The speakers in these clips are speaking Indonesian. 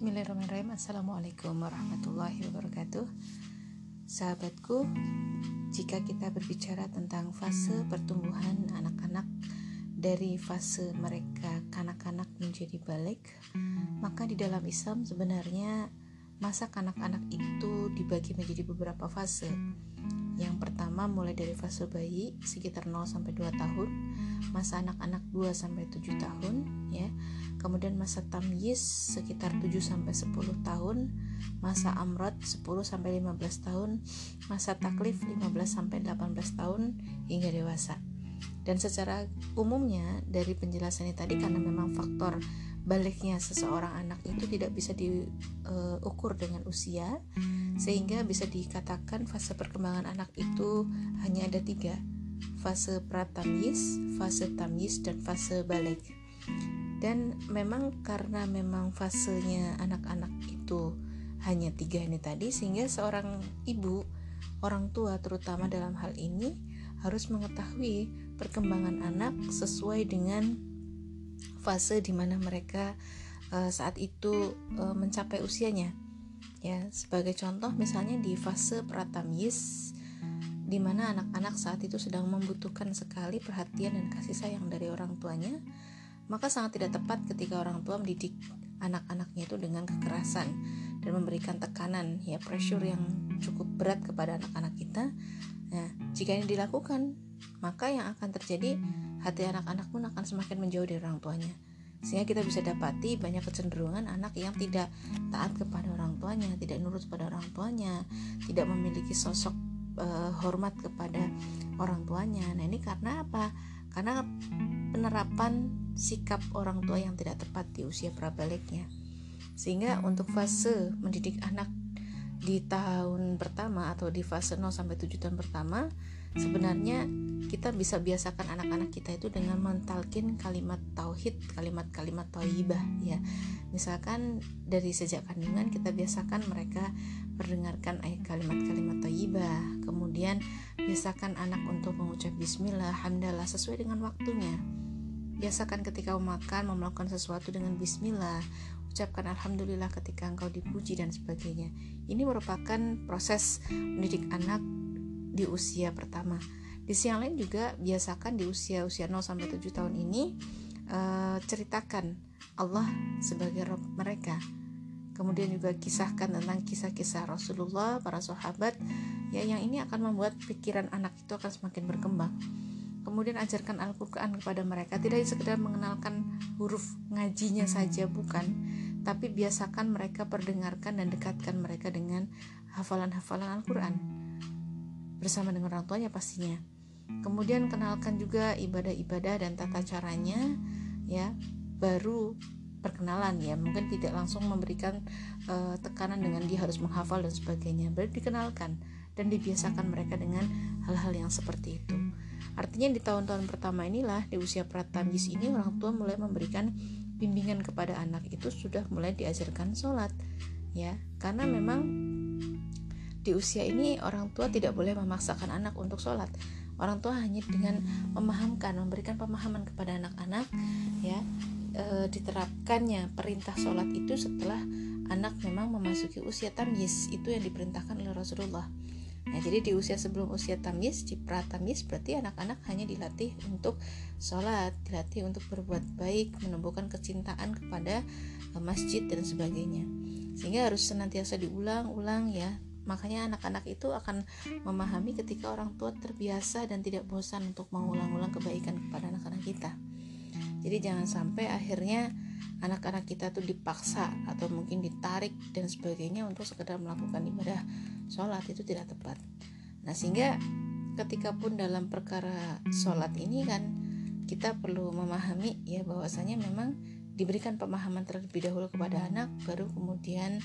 Bismillahirrahmanirrahim. Assalamualaikum warahmatullahi wabarakatuh. Sahabatku Jika kita berbicara tentang fase pertumbuhan anak-anak Dari fase mereka kanak-kanak menjadi balik Maka di dalam Islam sebenarnya Masa kanak-kanak itu dibagi menjadi beberapa fase. Yang pertama mulai dari fase bayi sekitar 0 sampai 2 tahun, masa anak-anak 2 sampai 7 tahun ya. Kemudian masa tamyiz sekitar 7 sampai 10 tahun, masa amrod 10 sampai 15 tahun, masa taklif 15 sampai 18 tahun hingga dewasa. Dan secara umumnya dari penjelasan ini tadi karena memang faktor baliknya seseorang anak itu tidak bisa diukur dengan usia sehingga bisa dikatakan fase perkembangan anak itu hanya ada tiga fase pratamyis, fase tamyiz dan fase balik dan memang karena memang fasenya anak-anak itu hanya tiga ini tadi sehingga seorang ibu orang tua terutama dalam hal ini harus mengetahui perkembangan anak sesuai dengan fase di mana mereka uh, saat itu uh, mencapai usianya. Ya, sebagai contoh misalnya di fase pratamyis di mana anak-anak saat itu sedang membutuhkan sekali perhatian dan kasih sayang dari orang tuanya, maka sangat tidak tepat ketika orang tua mendidik anak-anaknya itu dengan kekerasan dan memberikan tekanan ya pressure yang cukup berat kepada anak-anak kita. Nah, jika ini dilakukan, maka yang akan terjadi hati anak-anak pun akan semakin menjauh dari orang tuanya. Sehingga kita bisa dapati banyak kecenderungan anak yang tidak taat kepada orang tuanya, tidak nurut pada orang tuanya, tidak memiliki sosok uh, hormat kepada orang tuanya. Nah, ini karena apa? Karena penerapan sikap orang tua yang tidak tepat di usia prabaliknya. Sehingga untuk fase mendidik anak di tahun pertama atau di fase 0 sampai 7 tahun pertama sebenarnya kita bisa biasakan anak-anak kita itu dengan mentalkin kalimat tauhid, kalimat-kalimat thayyibah ya. Misalkan dari sejak kandungan kita biasakan mereka mendengarkan ayat kalimat-kalimat thayyibah, kemudian biasakan anak untuk mengucap bismillah, hamdalah sesuai dengan waktunya. Biasakan ketika makan melakukan sesuatu dengan bismillah, ucapkan alhamdulillah ketika engkau dipuji dan sebagainya. Ini merupakan proses mendidik anak di usia pertama. Di sisi yang lain juga biasakan di usia-usia 0 sampai 7 tahun ini uh, ceritakan Allah sebagai Rob mereka. Kemudian juga kisahkan tentang kisah-kisah Rasulullah, para sahabat, ya yang ini akan membuat pikiran anak itu akan semakin berkembang. Kemudian ajarkan Al-Quran kepada mereka Tidak sekedar mengenalkan huruf ngajinya saja bukan Tapi biasakan mereka perdengarkan dan dekatkan mereka dengan hafalan-hafalan Al-Quran bersama dengan orang tuanya pastinya. Kemudian kenalkan juga ibadah-ibadah dan tata caranya ya, baru perkenalan ya. Mungkin tidak langsung memberikan uh, tekanan dengan dia harus menghafal dan sebagainya. Baru dikenalkan dan dibiasakan mereka dengan hal-hal yang seperti itu. Artinya di tahun-tahun pertama inilah di usia pratamyis ini orang tua mulai memberikan bimbingan kepada anak itu sudah mulai diajarkan sholat ya. Karena memang di usia ini orang tua tidak boleh memaksakan anak untuk sholat. Orang tua hanya dengan memahamkan memberikan pemahaman kepada anak-anak ya e, diterapkannya perintah sholat itu setelah anak memang memasuki usia tamyiz itu yang diperintahkan oleh Rasulullah Nah, jadi di usia sebelum usia tamyiz, di pratamyiz berarti anak-anak hanya dilatih untuk sholat, dilatih untuk berbuat baik, menumbuhkan kecintaan kepada e, masjid dan sebagainya. Sehingga harus senantiasa diulang-ulang ya Makanya anak-anak itu akan memahami ketika orang tua terbiasa dan tidak bosan untuk mengulang-ulang kebaikan kepada anak-anak kita. Jadi jangan sampai akhirnya anak-anak kita tuh dipaksa atau mungkin ditarik dan sebagainya untuk sekedar melakukan ibadah sholat itu tidak tepat. Nah sehingga ketika pun dalam perkara sholat ini kan kita perlu memahami ya bahwasanya memang diberikan pemahaman terlebih dahulu kepada anak baru kemudian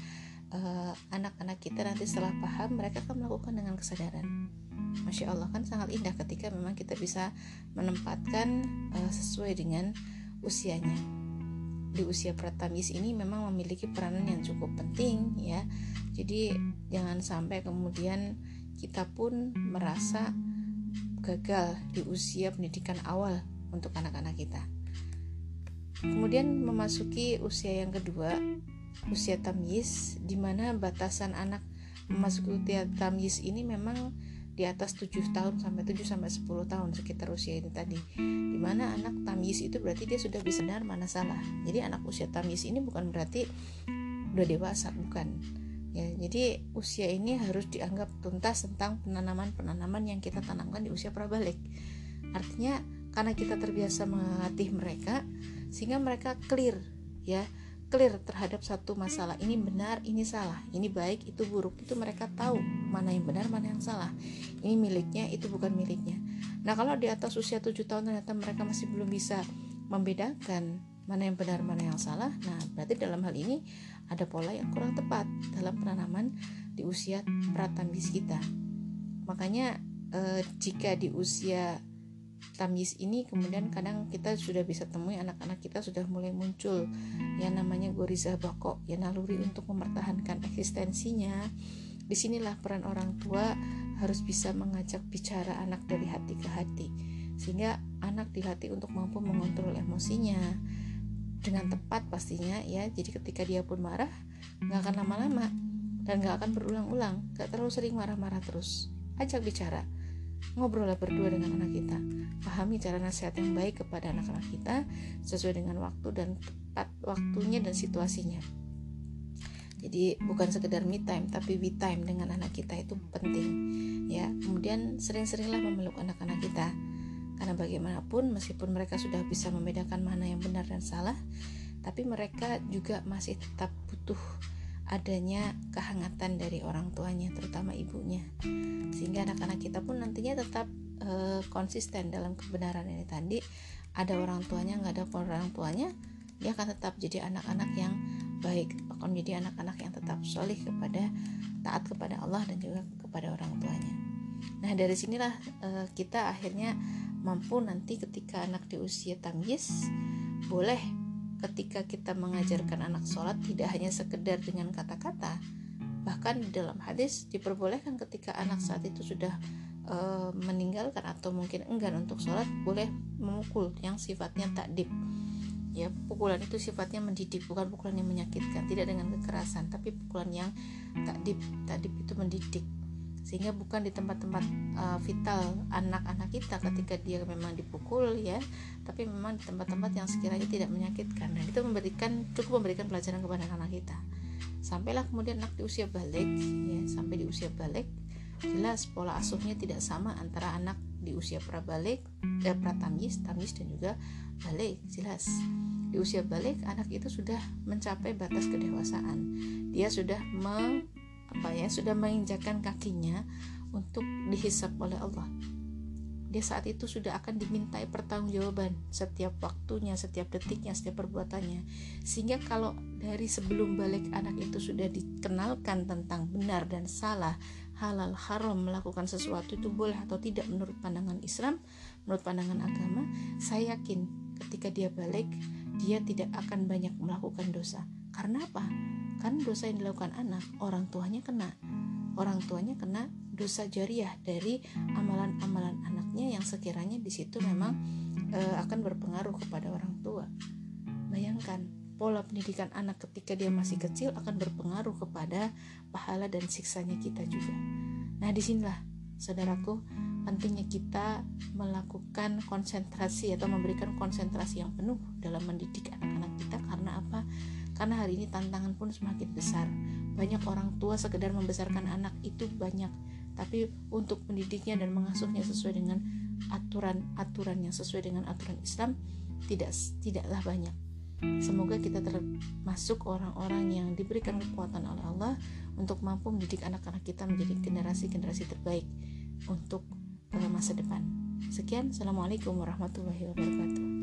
Eh, anak-anak uh, kita nanti setelah paham mereka akan melakukan dengan kesadaran Masya Allah kan sangat indah ketika memang kita bisa menempatkan uh, sesuai dengan usianya di usia pratamis ini memang memiliki peranan yang cukup penting ya. Jadi jangan sampai kemudian kita pun merasa gagal di usia pendidikan awal untuk anak-anak kita. Kemudian memasuki usia yang kedua usia tamyiz di mana batasan anak memasuki usia tamyiz ini memang di atas 7 tahun sampai 7 sampai 10 tahun sekitar usia ini tadi. Di mana anak tamyiz itu berarti dia sudah bisa benar mana salah. Jadi anak usia tamyiz ini bukan berarti udah dewasa, bukan. Ya, jadi usia ini harus dianggap tuntas tentang penanaman-penanaman yang kita tanamkan di usia prabalik. Artinya karena kita terbiasa melatih mereka sehingga mereka clear ya clear terhadap satu masalah. Ini benar ini salah. Ini baik itu buruk. Itu mereka tahu mana yang benar mana yang salah. Ini miliknya itu bukan miliknya. Nah kalau di atas usia 7 tahun ternyata mereka masih belum bisa membedakan mana yang benar mana yang salah. Nah berarti dalam hal ini ada pola yang kurang tepat dalam penanaman di usia pratambis kita. Makanya eh, jika di usia tamyiz ini kemudian kadang kita sudah bisa temui anak-anak kita sudah mulai muncul. Yang namanya goriza bako ya naluri untuk mempertahankan eksistensinya. Di sinilah peran orang tua harus bisa mengajak bicara anak dari hati ke hati sehingga anak dilatih untuk mampu mengontrol emosinya dengan tepat pastinya ya. Jadi ketika dia pun marah nggak akan lama-lama dan nggak akan berulang-ulang nggak terlalu sering marah-marah terus. Ajak bicara ngobrollah berdua dengan anak kita. Pahami cara nasihat yang baik kepada anak-anak kita sesuai dengan waktu dan tepat waktunya dan situasinya. Jadi bukan sekedar me time tapi we time dengan anak kita itu penting ya. Kemudian sering-seringlah memeluk anak-anak kita. Karena bagaimanapun meskipun mereka sudah bisa membedakan mana yang benar dan salah tapi mereka juga masih tetap butuh adanya kehangatan dari orang tuanya terutama ibunya. Sehingga anak-anak kita pun nantinya tetap e, konsisten dalam kebenaran ini. Tadi ada orang tuanya nggak ada orang tuanya dia akan tetap jadi anak-anak yang baik akan menjadi anak-anak yang tetap solih kepada taat kepada Allah dan juga kepada orang tuanya. Nah dari sinilah e, kita akhirnya mampu nanti ketika anak di usia tamyiz boleh ketika kita mengajarkan anak sholat tidak hanya sekedar dengan kata-kata bahkan di dalam hadis diperbolehkan ketika anak saat itu sudah e, meninggalkan atau mungkin enggan untuk sholat boleh memukul yang sifatnya takdib. Ya pukulan itu sifatnya mendidik bukan pukulan yang menyakitkan tidak dengan kekerasan tapi pukulan yang takdib. Takdib itu mendidik sehingga bukan di tempat-tempat uh, vital anak-anak kita ketika dia memang dipukul ya tapi memang di tempat-tempat yang sekiranya tidak menyakitkan. Dan itu memberikan cukup memberikan pelajaran kepada anak-anak kita. Sampailah kemudian anak di usia balik ya sampai di usia balik jelas pola asuhnya tidak sama antara anak di usia prabalik eh, pratamyiz tamyiz dan juga balik jelas. Di usia balik anak itu sudah mencapai batas kedewasaan. Dia sudah me apa ya sudah menginjakkan kakinya untuk dihisap oleh Allah dia saat itu sudah akan dimintai pertanggungjawaban setiap waktunya, setiap detiknya, setiap perbuatannya. Sehingga kalau dari sebelum balik anak itu sudah dikenalkan tentang benar dan salah, halal haram melakukan sesuatu itu boleh atau tidak menurut pandangan Islam, menurut pandangan agama, saya yakin ketika dia balik dia tidak akan banyak melakukan dosa. Karena apa? kan dosa yang dilakukan anak orang tuanya kena. Orang tuanya kena dosa jariah dari amalan-amalan anaknya yang sekiranya di situ memang e, akan berpengaruh kepada orang tua. Bayangkan pola pendidikan anak ketika dia masih kecil akan berpengaruh kepada pahala dan siksanya kita juga. Nah di sinilah saudaraku pentingnya kita melakukan konsentrasi atau memberikan konsentrasi yang penuh dalam mendidik anak-anak kita. Karena apa karena hari ini tantangan pun semakin besar. Banyak orang tua sekedar membesarkan anak itu banyak, tapi untuk mendidiknya dan mengasuhnya sesuai dengan aturan-aturan yang sesuai dengan aturan Islam tidak tidaklah banyak. Semoga kita termasuk orang-orang yang diberikan kekuatan oleh Allah untuk mampu mendidik anak-anak kita menjadi generasi-generasi terbaik untuk masa depan. Sekian, Assalamualaikum warahmatullahi wabarakatuh.